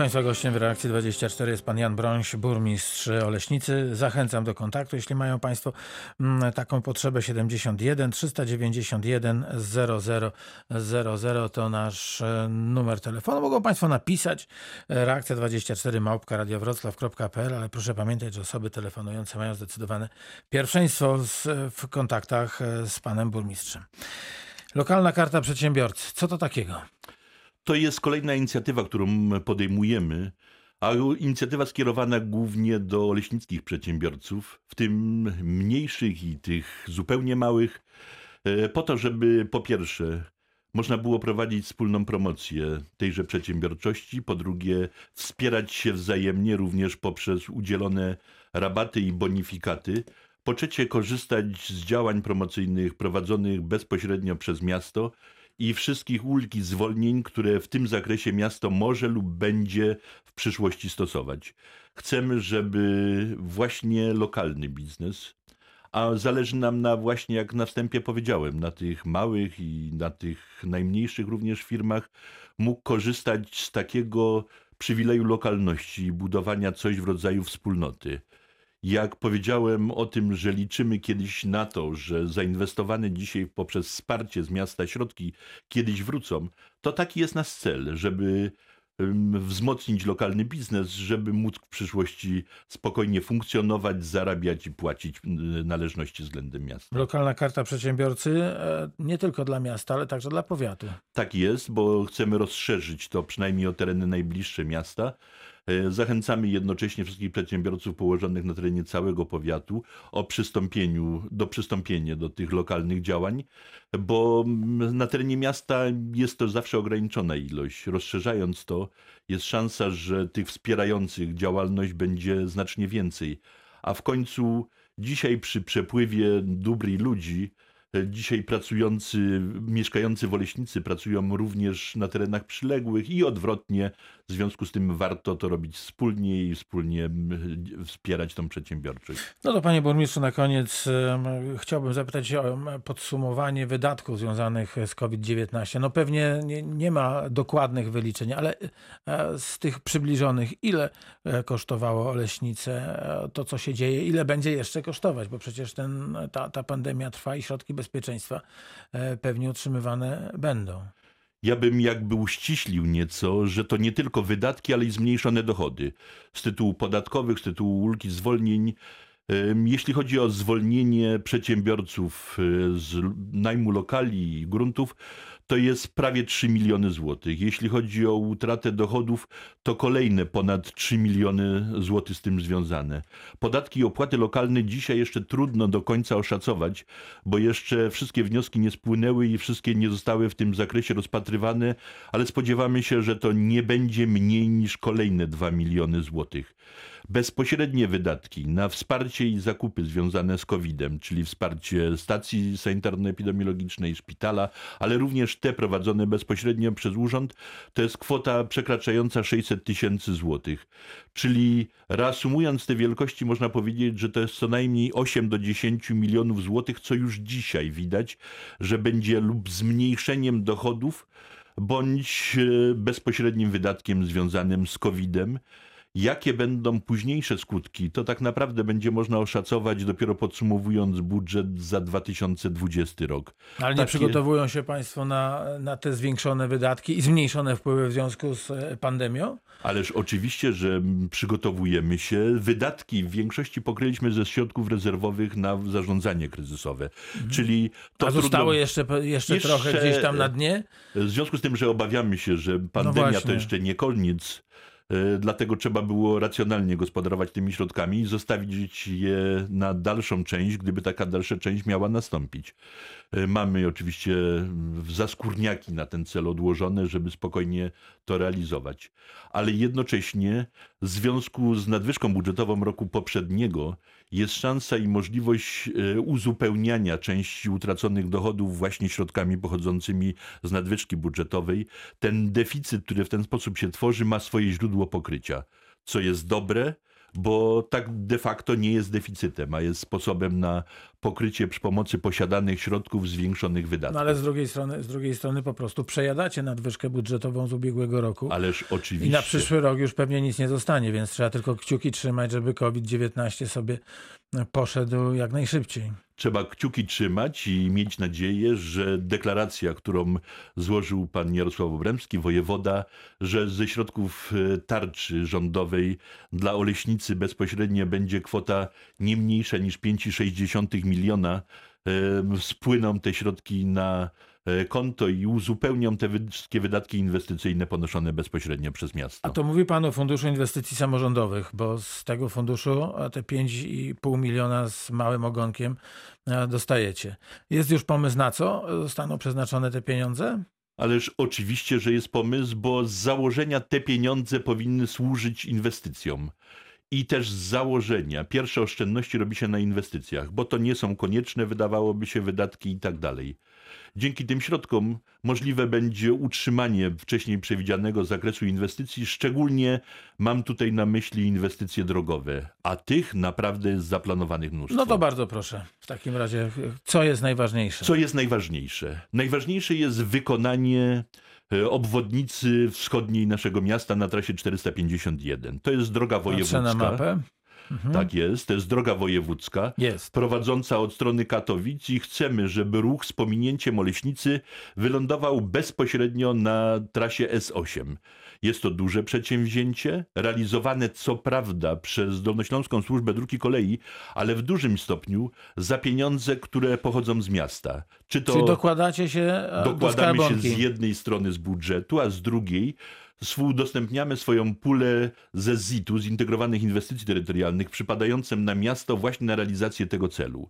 Państwa gościem w reakcji 24 jest pan Jan Brońś, burmistrz Oleśnicy. Zachęcam do kontaktu, jeśli mają Państwo mm, taką potrzebę. 71 391 0000 to nasz e, numer telefonu. Mogą Państwo napisać e, reakcja 24 małpka radiowroclaw.pl, ale proszę pamiętać, że osoby telefonujące mają zdecydowane pierwszeństwo z, w kontaktach e, z panem burmistrzem. Lokalna karta przedsiębiorcy. Co to takiego? To jest kolejna inicjatywa, którą podejmujemy, a inicjatywa skierowana głównie do leśnickich przedsiębiorców, w tym mniejszych i tych zupełnie małych, e, po to, żeby po pierwsze można było prowadzić wspólną promocję tejże przedsiębiorczości, po drugie wspierać się wzajemnie również poprzez udzielone rabaty i bonifikaty, po trzecie korzystać z działań promocyjnych prowadzonych bezpośrednio przez miasto i wszystkich ulg i zwolnień, które w tym zakresie miasto może lub będzie w przyszłości stosować. Chcemy, żeby właśnie lokalny biznes, a zależy nam na właśnie, jak na wstępie powiedziałem, na tych małych i na tych najmniejszych również firmach, mógł korzystać z takiego przywileju lokalności i budowania coś w rodzaju wspólnoty. Jak powiedziałem o tym, że liczymy kiedyś na to, że zainwestowane dzisiaj poprzez wsparcie z miasta środki kiedyś wrócą, to taki jest nasz cel, żeby wzmocnić lokalny biznes, żeby móc w przyszłości spokojnie funkcjonować, zarabiać i płacić należności względem miasta. Lokalna karta przedsiębiorcy e, nie tylko dla miasta, ale także dla powiatu. Tak jest, bo chcemy rozszerzyć to przynajmniej o tereny najbliższe miasta. E, Zachęcamy jednocześnie wszystkich przedsiębiorców położonych na terenie całego powiatu o przystąpieniu, do przystąpienia do tych lokalnych działań, bo mm, na terenie miasta jest to zawsze ograniczona ilość. Rozszerzając to, jest szansa, że tych wspierających działalność będzie znacznie więcej. A w końcu dzisiaj przy przepływie dóbr i ludzi, e, dzisiaj pracujący, mieszkający w Oleśnicy pracują również na terenach przyległych i odwrotnie. W związku z tym warto to robić wspólnie i wspólnie wspierać tą przedsiębiorczość. No to panie burmistrzu, na koniec chciałbym zapytać o podsumowanie wydatków związanych z COVID-19. No pewnie nie, nie ma dokładnych wyliczeń, ale e, z tych przybliżonych, ile e, kosztowało Oleśnicę e, to, co się dzieje, ile będzie jeszcze kosztować, bo przecież ten, ta, ta pandemia trwa i środki bezpieczeństwa pewnie utrzymywane będą. Ja bym jakby uściślił nieco, że to nie tylko wydatki, ale i zmniejszone dochody z tytułu podatkowych, z tytułu ulgi, zwolnień. Jeśli chodzi o zwolnienie przedsiębiorców e, z najmu lokali i gruntów, to jest prawie 3 miliony złotych. Jeśli chodzi o utratę dochodów, to kolejne ponad 3 miliony złotych z tym związane. Podatki i opłaty lokalne dzisiaj jeszcze trudno do końca oszacować, bo jeszcze wszystkie wnioski nie spłynęły i wszystkie nie zostały w tym zakresie rozpatrywane, ale spodziewamy się, że to nie będzie mniej niż kolejne 2 miliony złotych. Bezpośrednie wydatki na wsparcie i zakupy związane z COVID-em, czyli wsparcie stacji sanitarno-epidemiologicznej, szpitala, ale również te prowadzone bezpośrednio przez urząd, to jest kwota przekraczająca 600 tysięcy złotych. Czyli reasumując te wielkości, można powiedzieć, że to jest co najmniej 8 do 10 milionów złotych, co już dzisiaj widać, że będzie lub zmniejszeniem dochodów, bądź e, bezpośrednim wydatkiem związanym z COVID-em. Jakie będą późniejsze skutki, to tak naprawdę będzie można oszacować dopiero podsumowując budżet za 2020 rok. Ale nie Takie- przygotowują się Państwo na, na te zwiększone wydatki i zmniejszone wpływy w związku z e, pandemią? Ależ oczywiście, że przygotowujemy się. Wydatki w większości pokryliśmy ze środków rezerwowych na zarządzanie kryzysowe. Czyli to A zostało trudno... jeszcze, jeszcze, Jeszcze- trochę gdzieś tam na dnie? W związku z tym, że obawiamy się, że pandemia to właśnie. jeszcze nie koniec, dlatego trzeba było racjonalnie gospodarować tymi środkami i zostawić je na dalszą część, gdyby taka dalsza część miała nastąpić. E, Mamy oczywiście zaskórniaki na ten cel odłożone, żeby spokojnie to realizować. Ale jednocześnie w związku z nadwyżką budżetową roku poprzedniego jest szansa i możliwość e, uzupełniania części utraconych dochodów właśnie środkami pochodzącymi z nadwyżki budżetowej. Ten deficyt, który w ten sposób się tworzy, ma swoje źródło pokrycia, co jest dobre, bo tak de facto nie jest deficytem, a jest sposobem na pokrycie przy pomocy posiadanych środków zwiększonych wydatków. No ale z drugiej strony, z drugiej strony po prostu przejadacie nadwyżkę budżetową z ubiegłego roku. Ależ oczywiście. I na przyszły rok już pewnie nic nie zostanie, więc trzeba tylko kciuki trzymać, żeby COVID-19 sobie poszedł jak najszybciej. Trzeba kciuki trzymać i mieć nadzieję, że deklaracja, którą złożył pan Jarosław Obremski, wojewoda, że ze środków e, tarczy rządowej dla Oleśnicy bezpośrednio będzie kwota nie mniejsza niż 5,6 miliona, e, spłyną te środki na konto i uzupełnią te wszystkie wydatki inwestycyjne ponoszone bezpośrednio przez miasto. A to mówi pan o Funduszu Inwestycji Samorządowych, bo z tego funduszu te 5,5 miliona z małym ogonkiem e, dostajecie. Jest już pomysł na co zostaną przeznaczone te pieniądze? Ależ oczywiście, że jest pomysł, bo z założenia te pieniądze powinny służyć inwestycjom. I też z założenia pierwsze oszczędności robi się na inwestycjach, bo to nie są konieczne, wydawałoby się, wydatki i tak dalej. Dzięki tym środkom możliwe będzie utrzymanie wcześniej przewidzianego zakresu inwestycji, szczególnie mam tutaj na myśli inwestycje drogowe, a tych naprawdę jest zaplanowanych mnóstwo. No to bardzo proszę. W takim razie, co jest najważniejsze? Co jest najważniejsze? Najważniejsze jest wykonanie e, obwodnicy wschodniej naszego miasta na trasie 451. To jest droga Patrzę wojewódzka. na mapę. Mhm. Tak jest, to jest droga wojewódzka. Jest. Prowadząca od strony Katowic i chcemy, żeby ruch z pominięciem Oleśnicy wylądował bezpośrednio na trasie S8. Jest to duże przedsięwzięcie, realizowane co prawda przez Dolnośląską Służbę Dróg i Kolei, ale w dużym stopniu za pieniądze, które pochodzą z miasta. Czy to Czyli dokładacie się e, do dokładamy się z jednej strony z budżetu, a z drugiej współudostępniamy swoją pulę ze ZIT-u, Zintegrowanych Inwestycji Terytorialnych, przypadającą na miasto właśnie na realizację tego celu.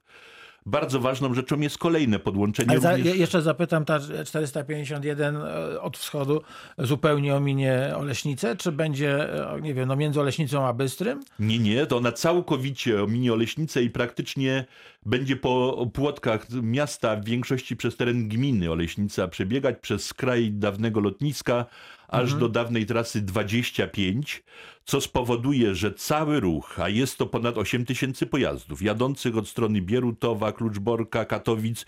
Bardzo ważną rzeczą jest kolejne podłączenie. Ale za, również... je- jeszcze zapytam, ta 451 e, od wschodu zupełnie ominie Oleśnicę, czy będzie, e, nie wiem, no między Oleśnicą a Bystrym? Nie, nie, to ona całkowicie ominie Oleśnicę i praktycznie będzie po płotkach miasta, w większości przez teren gminy Oleśnica, przebiegać przez kraj dawnego lotniska, aż do dawnej trasy 25, co spowoduje, że cały ruch, a jest to ponad 8 tysięcy pojazdów, jadących od strony Bierutowa, Kluczborka, Katowic,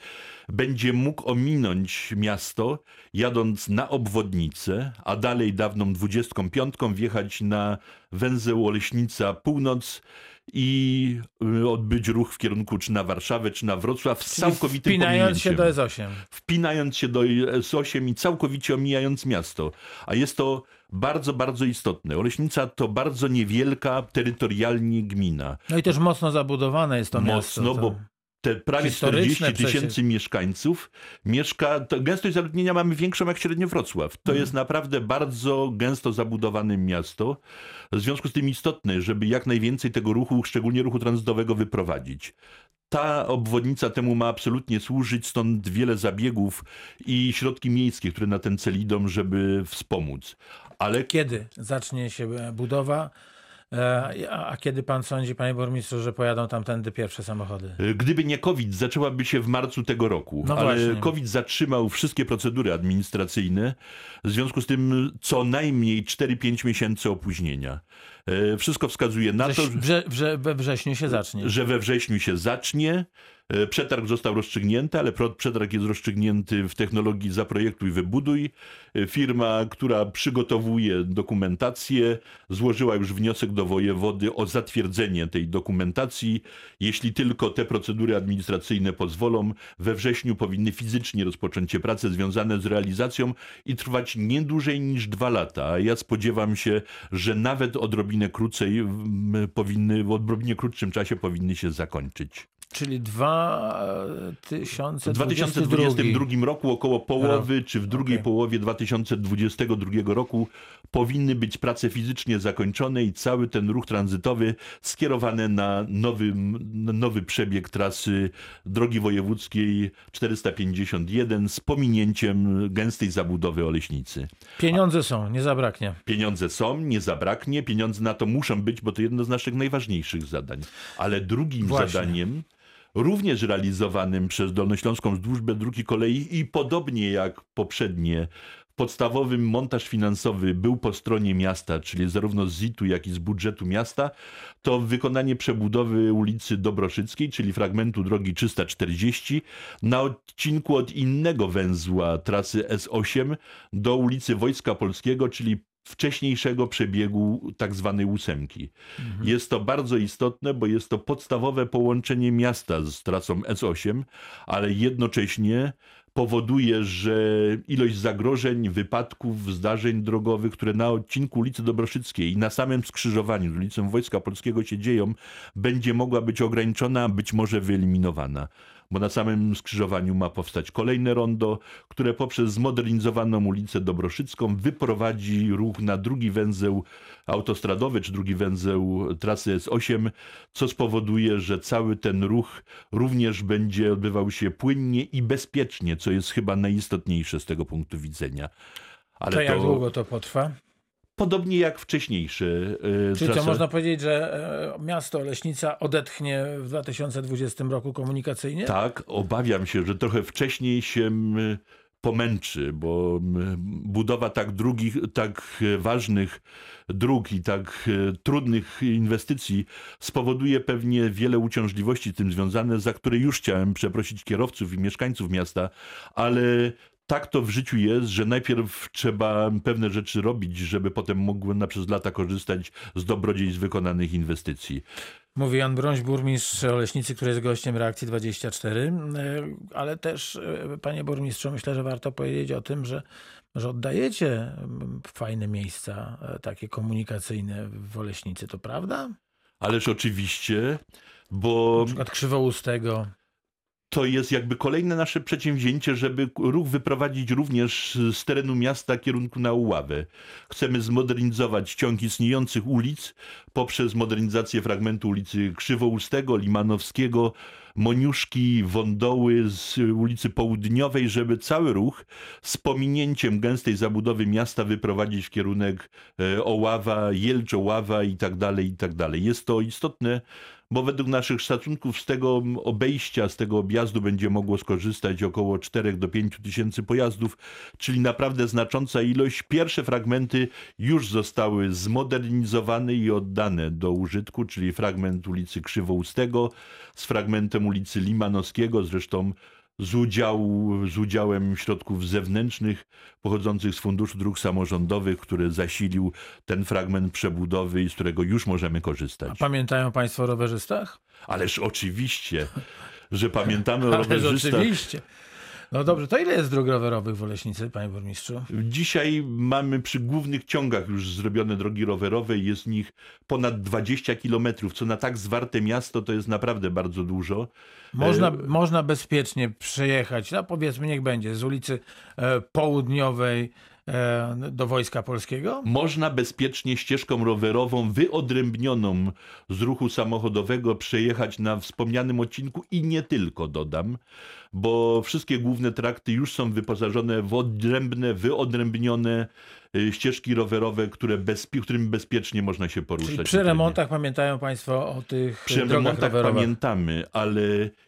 będzie mógł ominąć miasto, jadąc na obwodnicę, a dalej dawną 25 wjechać na węzeł Oleśnica Północ i y, odbyć ruch w kierunku czy na Warszawę, czy na Wrocław z całkowitym Wpinając się do S8. wpinając się do S8 i całkowicie omijając miasto. A jest to bardzo, bardzo istotne. Oleśnica to bardzo niewielka terytorialnie gmina. No i też mocno zabudowane jest to miasto. Mocno, bo te prawie Historyczne 40 tysięcy przecież. mieszkańców mieszka, to gęstość zaludnienia mamy większą jak średnio Wrocław. To Mhm. jest naprawdę bardzo gęsto zabudowane miasto. W związku z tym istotne, żeby jak najwięcej tego ruchu, szczególnie ruchu tranzytowego wyprowadzić. Ta obwodnica temu ma absolutnie służyć, stąd wiele zabiegów i środki miejskie, które na ten cel idą, żeby wspomóc. Ale Kiedy zacznie się budowa? E, A, kiedy pan sądzi, panie burmistrzu, że pojadą tamtędy pierwsze samochody? Gdyby nie COVID, zaczęłaby się w marcu tego roku, No ale właśnie. COVID zatrzymał wszystkie procedury administracyjne, w związku z tym co najmniej 4-5 miesięcy opóźnienia. E, Wszystko wskazuje na to, Wrześ- Wrze, wrze, we wrześniu się zacznie. że we wrześniu się zacznie. E, Przetarg został rozstrzygnięty, ale przetarg jest rozstrzygnięty w technologii zaprojektuj, wybuduj. E, Firma, która przygotowuje dokumentację, złożyła już wniosek do wojewody o zatwierdzenie tej dokumentacji. Jeśli tylko te procedury administracyjne pozwolą, we wrześniu powinny fizycznie rozpocząć się prace związane z realizacją i trwać nie dłużej niż dwa lata. Ja spodziewam się, że nawet odrobinę krócej powinny, w odrobinę krótszym czasie powinny się zakończyć. Czyli 2022 W 2022 roku około połowy, czy w drugiej Okej. połowie 2022 roku powinny być prace fizycznie zakończone i cały ten ruch tranzytowy skierowany na nowy, nowy przebieg trasy drogi wojewódzkiej 451 z pominięciem gęstej zabudowy Oleśnicy. Pieniądze są, nie zabraknie. Pieniądze są, nie zabraknie, pieniądze na to muszą być, bo to jedno z naszych najważniejszych zadań. Ale drugim Właśnie. zadaniem, również realizowanym przez Dolnośląską Służbę Dróg i Kolei i podobnie jak poprzednie. Podstawowym montaż finansowy był po stronie miasta, czyli zarówno z ZIT-u, jak i z budżetu miasta, to wykonanie przebudowy ulicy Dobroszyckiej, czyli fragmentu drogi 340, na odcinku od innego węzła trasy S8 do ulicy Wojska Polskiego, czyli wcześniejszego przebiegu tak zwanej ósemki. Jest to bardzo istotne, bo jest to podstawowe połączenie miasta z trasą S8, ale jednocześnie powoduje, że ilość zagrożeń, wypadków, zdarzeń drogowych, które na odcinku ulicy Dobroszyckiej i na samym skrzyżowaniu z ulicą Wojska Polskiego się dzieją, będzie mogła być ograniczona, być może wyeliminowana. Bo na samym skrzyżowaniu ma powstać kolejne rondo, które poprzez zmodernizowaną ulicę Dobroszycką wyprowadzi ruch na drugi węzeł autostradowy, czy drugi węzeł trasy S8, co spowoduje, że cały ten ruch również będzie odbywał się płynnie i bezpiecznie, co jest chyba najistotniejsze z tego punktu widzenia. Ale To jak długo to potrwa? Podobnie jak wcześniejsze. e, Czyli co, można powiedzieć, że e, miasto Oleśnica odetchnie w 2020 roku komunikacyjnie? Tak, obawiam się, że trochę wcześniej się pomęczy, bo budowa tak drugich, tak ważnych dróg i tak e, trudnych inwestycji spowoduje pewnie wiele uciążliwości z tym związane, za które już chciałem przeprosić kierowców i mieszkańców miasta, ale tak to w życiu jest, że najpierw trzeba pewne rzeczy robić, żeby potem mogły na przez lata korzystać z dobrodziejstw wykonanych inwestycji. Mówi Jan Brońś, burmistrz Oleśnicy, który jest gościem Reakcji 24. E, Ale też, e, panie burmistrzu, myślę, że warto powiedzieć o tym, że, że oddajecie mm, fajne miejsca e, takie komunikacyjne w Oleśnicy, to prawda? Ależ oczywiście, bo Na przykład Krzywoustego. To jest jakby kolejne nasze przedsięwzięcie, żeby ruch wyprowadzić również z terenu miasta kierunku na Uławę. Chcemy zmodernizować ciąg istniejących ulic poprzez modernizację fragmentu ulicy Krzywoustego, Limanowskiego, Moniuszki, Wądoły z ulicy Południowej, żeby cały ruch z pominięciem gęstej zabudowy miasta wyprowadzić w kierunek e, Oława, Jelcz, Oława i tak dalej, i tak dalej. Jest to istotne, bo według naszych szacunków z tego obejścia, z tego objazdu będzie mogło skorzystać około 4 do 5 tysięcy pojazdów, czyli naprawdę znacząca ilość. Pierwsze fragmenty już zostały zmodernizowane i oddane do użytku, czyli fragment ulicy Krzywoustego z fragmentem ulicy Limanowskiego, zresztą z, udziału, z udziałem środków zewnętrznych pochodzących z Funduszu Dróg Samorządowych, który zasilił ten fragment przebudowy i z którego już możemy korzystać. Pamiętają państwo o rowerzystach? Ależ oczywiście, że pamiętamy o Ależ rowerzystach. oczywiście. No dobrze, to ile jest dróg rowerowych w Oleśnicy, panie burmistrzu? Dzisiaj mamy przy głównych ciągach już zrobione drogi rowerowe i jest nich ponad 20 kilometrów, co na tak zwarte miasto to jest naprawdę bardzo dużo. Można, E, można bezpiecznie przejechać, no powiedzmy niech będzie, z ulicy e, Południowej e, do Wojska Polskiego? Można bezpiecznie ścieżką rowerową wyodrębnioną z ruchu samochodowego przejechać na wspomnianym odcinku i nie tylko, dodam, bo wszystkie główne trakty już są wyposażone w odrębne, wyodrębnione y, ścieżki rowerowe, które bezpie, którym bezpiecznie można się poruszać. Czyli przy remontach pamiętają państwo o tych Przy drogach remontach rowerowych. pamiętamy, ale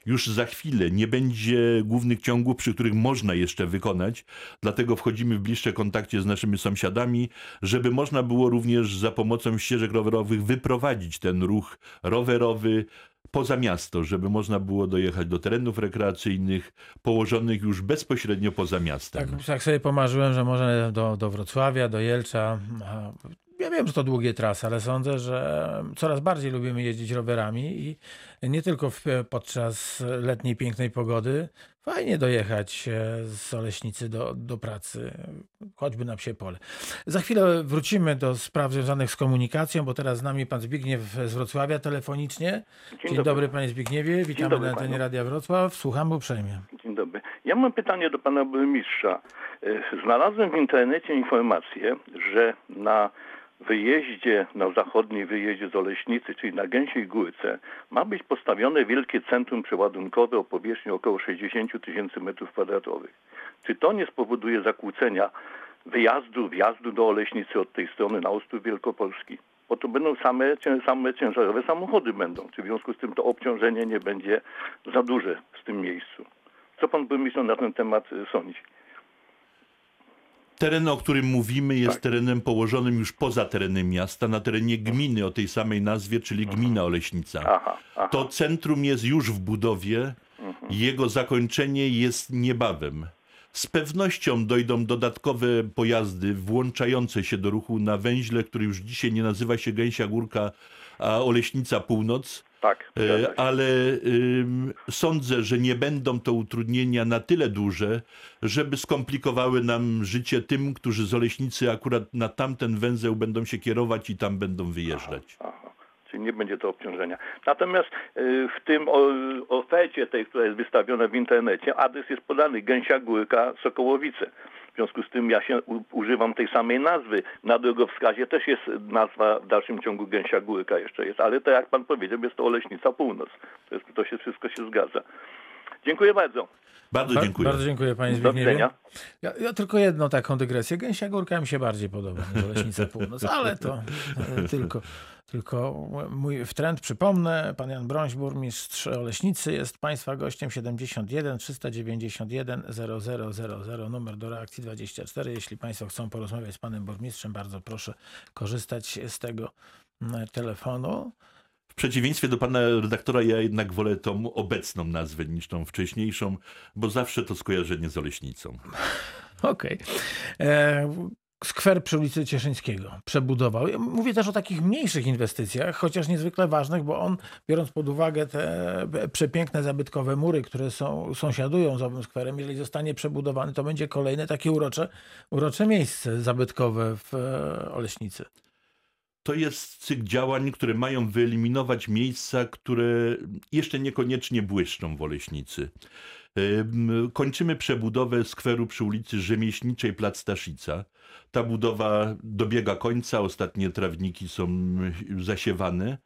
już za chwilę nie będzie głównych ciągów, przy których można jeszcze wykonać. Dlatego wchodzimy w bliższe kontakcie z naszymi sąsiadami, żeby można było również za pomocą ścieżek rowerowych wyprowadzić ten ruch rowerowy poza miasto, żeby można było dojechać do terenów rekreacyjnych położonych już bezpośrednio poza miastem. Tak, tak sobie pomarzyłem, że może do, do Wrocławia, do Jelcza. Wiem, że to długie trasy, ale sądzę, że coraz bardziej lubimy jeździć rowerami i nie tylko w, podczas letniej pięknej pogody. Fajnie dojechać e, z Oleśnicy do, do pracy, choćby na psie pole. Za chwilę wrócimy do spraw związanych z komunikacją, bo teraz z nami pan Zbigniew z Wrocławia telefonicznie. Dzień, dobry. panie Zbigniewie, witamy dobry na antenie. Radia Wrocław. Słuchamy uprzejmie. Dzień dobry. Ja mam pytanie do pana burmistrza. E, Znalazłem w internecie informację, że na wyjeździe, na zachodniej wyjeździe z Oleśnicy, czyli na Gęsiej Górce, ma być postawione wielkie centrum przeładunkowe o powierzchni około 60 tysięcy metrów kwadratowych. Czy to nie spowoduje zakłócenia wyjazdu, wjazdu do Oleśnicy od tej strony na Ostrów Wielkopolski? Bo to będą same, same ciężarowe samochody będą. Czy w związku z tym to obciążenie nie będzie za duże w tym miejscu? Co pan burmistrz na ten temat y, sądzi? Teren, o którym mówimy, jest Tak. terenem położonym już poza terenem miasta, na terenie gminy o tej samej nazwie, czyli gmina Oleśnica. Aha, aha. To centrum jest już w budowie, jego zakończenie jest niebawem. Z pewnością dojdą dodatkowe pojazdy włączające się do ruchu na węźle, który już dzisiaj nie nazywa się Gęsia Górka, a Oleśnica Północ. Tak, E, ale sądzę, że nie będą to utrudnienia na tyle duże, żeby skomplikowały nam życie tym, którzy z Oleśnicy akurat na tamten węzeł będą się kierować i tam będą wyjeżdżać. Aha. Czyli nie będzie to obciążenia. Natomiast y, w tym ofercie tej, która jest wystawiona w internecie, adres jest podany Gęsia Górka Sokołowice. W związku z tym ja się używam tej samej nazwy. Na drogowskazie też jest nazwa w dalszym ciągu Gęsia Górka jeszcze jest, ale to jak pan powiedział, jest to Oleśnica Północ. To, jest, to się wszystko się zgadza. Dziękuję bardzo. Bardzo Ba- dziękuję. Bardzo dziękuję panie Zbigniewie. Ja, ja tylko jedną taką dygresję. Gęsia Górka mi się bardziej podoba niż Leśnica Północ, ale to tylko, tylko mój wtręt. Przypomnę, pan Jan Brąś, burmistrz Oleśnicy, jest państwa gościem 71 391 0000, numer do reakcji 24. Jeśli państwo chcą porozmawiać z panem burmistrzem, bardzo proszę korzystać z tego mm, telefonu. W przeciwieństwie do pana redaktora, ja jednak wolę tą obecną nazwę niż tą wcześniejszą, bo zawsze to skojarzenie z Oleśnicą. Okej. E, Skwer przy ulicy Cieszyńskiego przebudował. Ja Mówię też o takich mniejszych inwestycjach, chociaż niezwykle ważnych, bo on, biorąc pod uwagę te przepiękne zabytkowe mury, które są, sąsiadują z owym skwerem, jeżeli zostanie przebudowany, to będzie kolejne takie urocze, urocze miejsce zabytkowe w e, Oleśnicy. To jest cykl działań, które mają wyeliminować miejsca, które jeszcze niekoniecznie błyszczą w Oleśnicy. Ym, Kończymy przebudowę skweru przy ulicy Rzemieślniczej Plac Staszica. Ta budowa dobiega końca, ostatnie trawniki są zasiewane.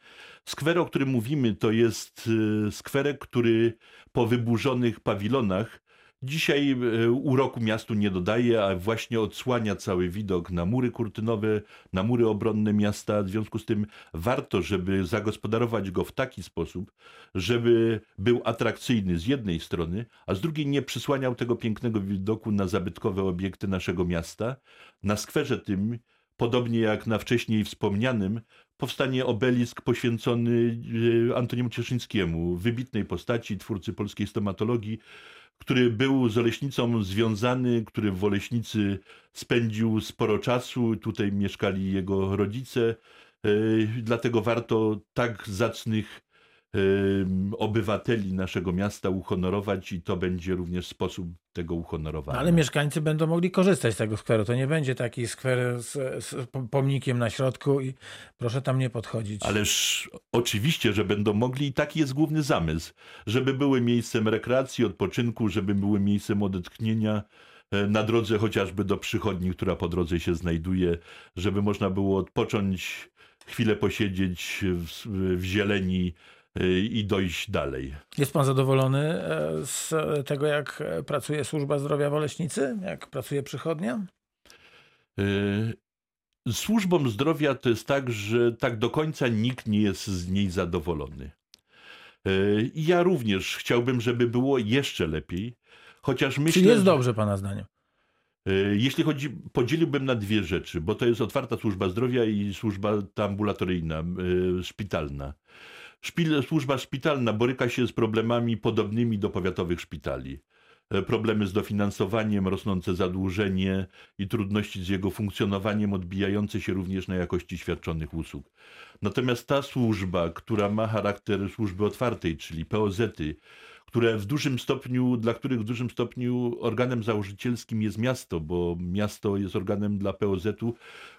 Skwer, o którym mówimy, to jest y, skwerek, który po wyburzonych pawilonach dzisiaj y, uroku miastu nie dodaje, a właśnie odsłania cały widok na mury kurtynowe, na mury obronne miasta. W związku z tym warto, żeby zagospodarować go w taki sposób, żeby był atrakcyjny z jednej strony, a z drugiej nie przysłaniał tego pięknego widoku na zabytkowe obiekty naszego miasta. Na skwerze tym, podobnie jak na wcześniej wspomnianym, powstanie obelisk poświęcony e, Antoniemu Cieszyńskiemu, wybitnej postaci, twórcy polskiej stomatologii, który był z Oleśnicą związany, który w Oleśnicy spędził sporo czasu. Tutaj mieszkali jego rodzice. E, Dlatego warto tak zacnych obywateli naszego miasta uhonorować i to będzie również sposób tego uhonorowania. No, ale mieszkańcy będą mogli korzystać z tego skweru. To nie będzie taki skwer z, z pomnikiem na środku i proszę tam nie podchodzić. Ależ oczywiście, że będą mogli i taki jest główny zamysł, żeby były miejscem rekreacji, odpoczynku, żeby były miejscem odetchnienia e, na drodze chociażby do przychodni, która po drodze się znajduje, żeby można było odpocząć, chwilę posiedzieć w, w zieleni i dojść dalej. Jest pan zadowolony e, z tego, jak e, pracuje służba zdrowia w Oleśnicy? Jak pracuje przychodnia? E, Służbą zdrowia to jest tak, że tak do końca nikt nie jest z niej zadowolony. I ja również chciałbym, żeby było jeszcze lepiej, chociaż myślę, Czyli jest dobrze pana zdaniem? Jeśli chodzi, podzieliłbym na dwie rzeczy, bo to jest otwarta służba zdrowia i służba ambulatoryjna, szpitalna. Szpil, służba szpitalna boryka się z problemami podobnymi do powiatowych szpitali. E, Problemy z dofinansowaniem, rosnące zadłużenie i trudności z jego funkcjonowaniem, odbijające się również na jakości świadczonych usług. Natomiast ta służba, która ma charakter służby otwartej, czyli POZ-y, które w dużym stopniu, dla których w dużym stopniu organem założycielskim jest miasto, bo miasto jest organem dla POZ-u,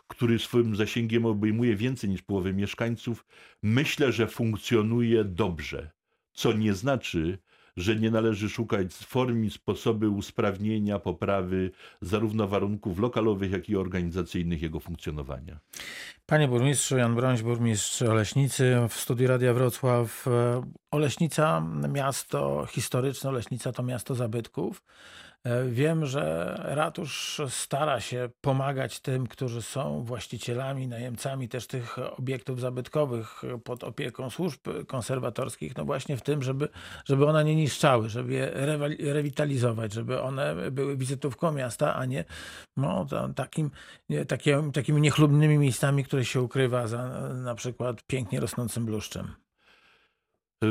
który swoim zasięgiem obejmuje więcej niż połowę mieszkańców, myślę, że funkcjonuje dobrze. Co nie znaczy, że nie należy szukać form i sposoby usprawnienia, poprawy zarówno warunków lokalowych, jak i organizacyjnych jego funkcjonowania. Panie burmistrzu, Jan Brońś, burmistrz Oleśnicy w studiu Radia Wrocław. E, Oleśnica, miasto historyczne, Oleśnica to miasto zabytków. E, Wiem, że ratusz stara się pomagać tym, którzy są właścicielami, najemcami też tych obiektów zabytkowych pod opieką służb konserwatorskich, no właśnie w tym, żeby, żeby one nie niszczały, żeby je rewitalizować, żeby one były wizytówką miasta, a nie no, ta- takim, nie, takie, takimi niechlubnymi miejscami, które się ukrywa za na przykład pięknie rosnącym bluszczem.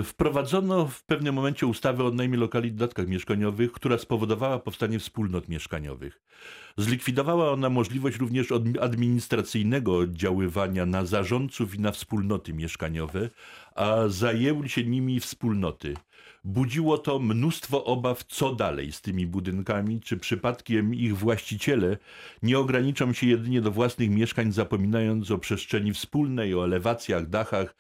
Wprowadzono w pewnym momencie ustawę o najmie lokali i dodatkach mieszkaniowych, która spowodowała powstanie wspólnot mieszkaniowych. Zlikwidowała ona możliwość również administracyjnego oddziaływania na zarządców i na wspólnoty mieszkaniowe, a zajęły się nimi wspólnoty. Budziło to mnóstwo obaw, co dalej z tymi budynkami, czy przypadkiem ich właściciele nie ograniczą się jedynie do własnych mieszkań, zapominając o przestrzeni wspólnej, o elewacjach, dachach,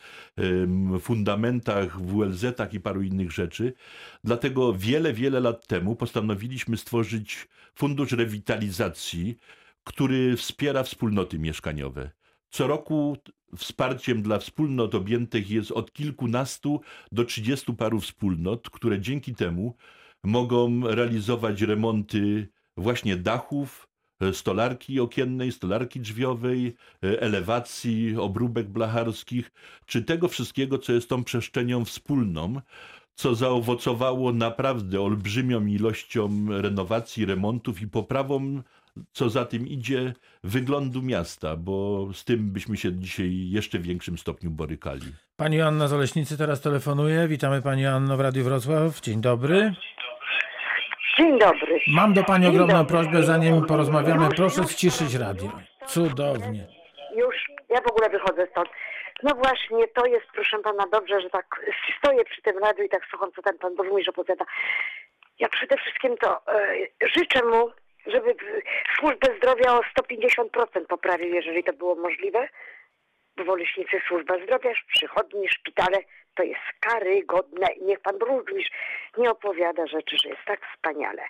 fundamentach, WLZ-ach i paru innych rzeczy. Dlatego wiele, wiele lat temu postanowiliśmy stworzyć fundusz rewitalizacji, który wspiera wspólnoty mieszkaniowe. Co roku wsparciem dla wspólnot objętych jest od kilkunastu do trzydziestu paru wspólnot, które dzięki temu mogą realizować remonty właśnie dachów, e, stolarki okiennej, stolarki drzwiowej, e, elewacji, obróbek blacharskich, czy tego wszystkiego, co jest tą przestrzenią wspólną, co zaowocowało naprawdę olbrzymią ilością renowacji, remontów i poprawą, co za tym idzie, wyglądu miasta, bo z tym byśmy się dzisiaj jeszcze w większym stopniu borykali. Pani Joanna z Oleśnicy teraz telefonuje. Witamy Pani Anno w Radiu Wrocław. Dzień dobry. Dzień dobry. Mam do Pani ogromną prośbę, zanim porozmawiamy, proszę ściszyć radio. Cudownie. Już, ja w ogóle wychodzę stąd. No właśnie, to jest, proszę pana, dobrze, że tak stoję przy tym radiu i tak słucham, co ten pan burmistrz opowiada. Ja przede wszystkim to e, życzę mu, żeby służbę zdrowia o 150% poprawił, jeżeli to było możliwe. Oleśnicy służba zdrowia, przychodnie, szpitale, to jest karygodne. I niech pan burmistrz nie opowiada rzeczy, że jest tak wspaniale.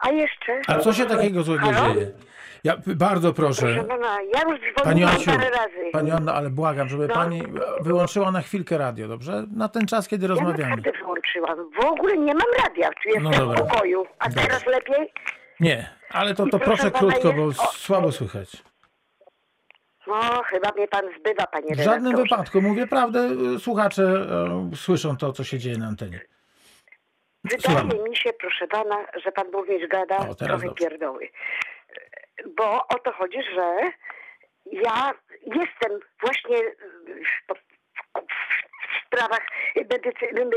A jeszcze... A co się takiego złego Halo? dzieje? Ja bardzo Proszę proszę. pana, ja już Pani Asiu, parę razy. Pani Anno, ale błagam, żeby No. Pani wyłączyła na chwilkę radio, dobrze? Na ten czas, kiedy Ja rozmawiamy. naprawdę wyłączyłam. W ogóle nie mam radia. Czy jestem No w pokoju? A Dobra. teraz lepiej? Nie, ale to, to Proszę proszę pana, krótko, bo jest- o- słabo słychać. No, chyba mnie pan zbywa, panie W żadnym redaktorze. wypadku, mówię prawdę, słuchacze e, słyszą to, co się dzieje na antenie. Wydaje Słucham. mi się, proszę pana, że pan burmistrz gada O, teraz trochę dobrze. pierdoły. Bo o to chodzi, że ja jestem właśnie w, w, w sprawach medycyny,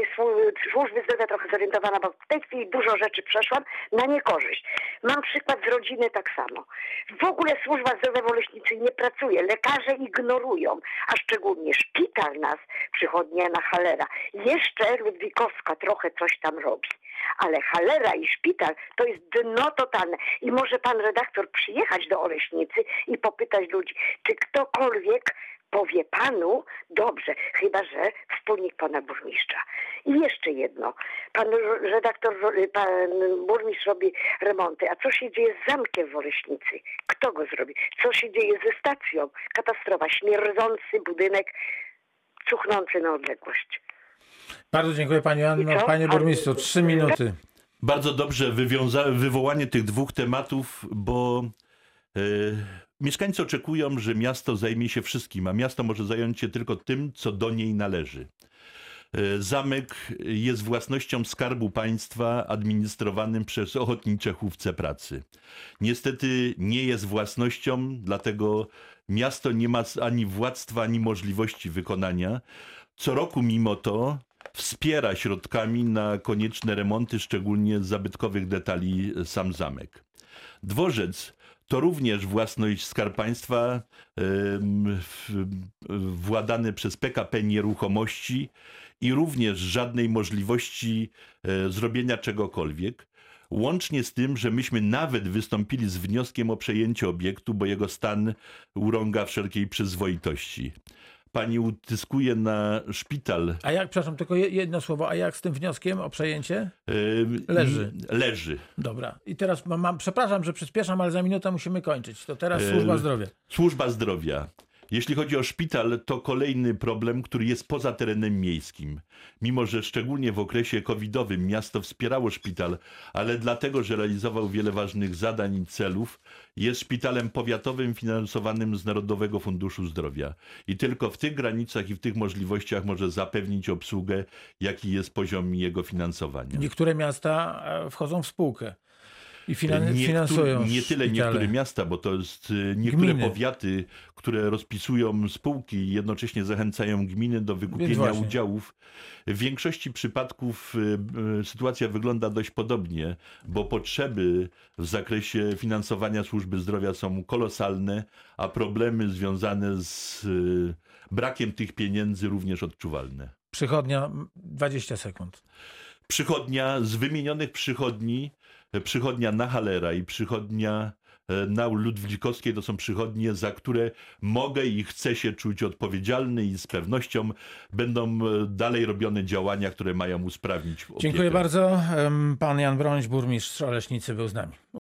służby zdrowia trochę zorientowana, bo w tej chwili dużo rzeczy przeszłam na niekorzyść. Mam przykład z rodziny tak samo. W ogóle służba zdrowia w Oleśnicy nie pracuje. Lekarze ignorują, a szczególnie szpital nas, przychodnia na Halera. Jeszcze Ludwikowska trochę coś tam robi. Ale Halera i szpital to jest dno totalne. I może pan redaktor przyjechać do Oleśnicy i popytać ludzi, czy ktokolwiek powie panu dobrze, chyba że wspólnik pana burmistrza. I jeszcze jedno. Pan redaktor, pan burmistrz robi remonty. A co się dzieje z zamkiem w Oleśnicy? Kto go zrobi? Co się dzieje ze stacją? Katastrofa. Śmierdzący budynek, cuchnący na odległość. Bardzo dziękuję Pani Anno. Panie burmistrzu, trzy minuty. Bardzo dobrze wywołanie tych dwóch tematów, bo e, mieszkańcy oczekują, że miasto zajmie się wszystkim, a miasto może zająć się tylko tym, co do niej należy. E, Zamek jest własnością Skarbu Państwa administrowanym przez Ochotnicze Chówce Pracy. Niestety nie jest własnością, dlatego miasto nie ma ani władztwa, ani możliwości wykonania. Co roku mimo to wspiera środkami na konieczne remonty, szczególnie zabytkowych detali sam zamek. Dworzec to również własność Skarb Państwa, władany przez PKP Nieruchomości i również żadnej możliwości e, zrobienia czegokolwiek. Łącznie z tym, że myśmy nawet wystąpili z wnioskiem o przejęcie obiektu, bo jego stan urąga wszelkiej przyzwoitości. Pani utyskuje na szpital. A jak, przepraszam, tylko je- jedno słowo, a jak z tym wnioskiem o przejęcie? Leży. Leży. Dobra. I teraz mam, przepraszam, że przyspieszam, ale za minutę musimy kończyć. To teraz służba zdrowia. Służba zdrowia. Jeśli chodzi o szpital, to kolejny problem, który jest poza terenem miejskim. Mimo, że szczególnie w okresie covidowym miasto wspierało szpital, ale dlatego, że realizował wiele ważnych zadań i celów, jest szpitalem powiatowym finansowanym z Narodowego Funduszu Zdrowia. I tylko w tych granicach i w tych możliwościach może zapewnić obsługę, jaki jest poziom jego finansowania. Niektóre miasta e, wchodzą w spółkę i finan- finansują nie tyle szpitale. niektóre miasta, bo to jest niektóre Gminy. powiaty, które rozpisują spółki i jednocześnie zachęcają gminy do wykupienia udziałów. W większości przypadków y, y, sytuacja wygląda dość podobnie, bo potrzeby w zakresie finansowania służby zdrowia są kolosalne, a problemy związane z y, brakiem tych pieniędzy również odczuwalne. Przychodnia m, 20 sekund. przychodnia z wymienionych przychodni, przychodnia na Halera i przychodnia e, na Ludwikowskiej to są przychodnie, za które mogę i chcę się czuć odpowiedzialny i z pewnością będą e, dalej robione działania, które mają usprawnić opiekę. Dziękuję bardzo. Pan Jan Brońś, burmistrz Oleśnicy był z nami.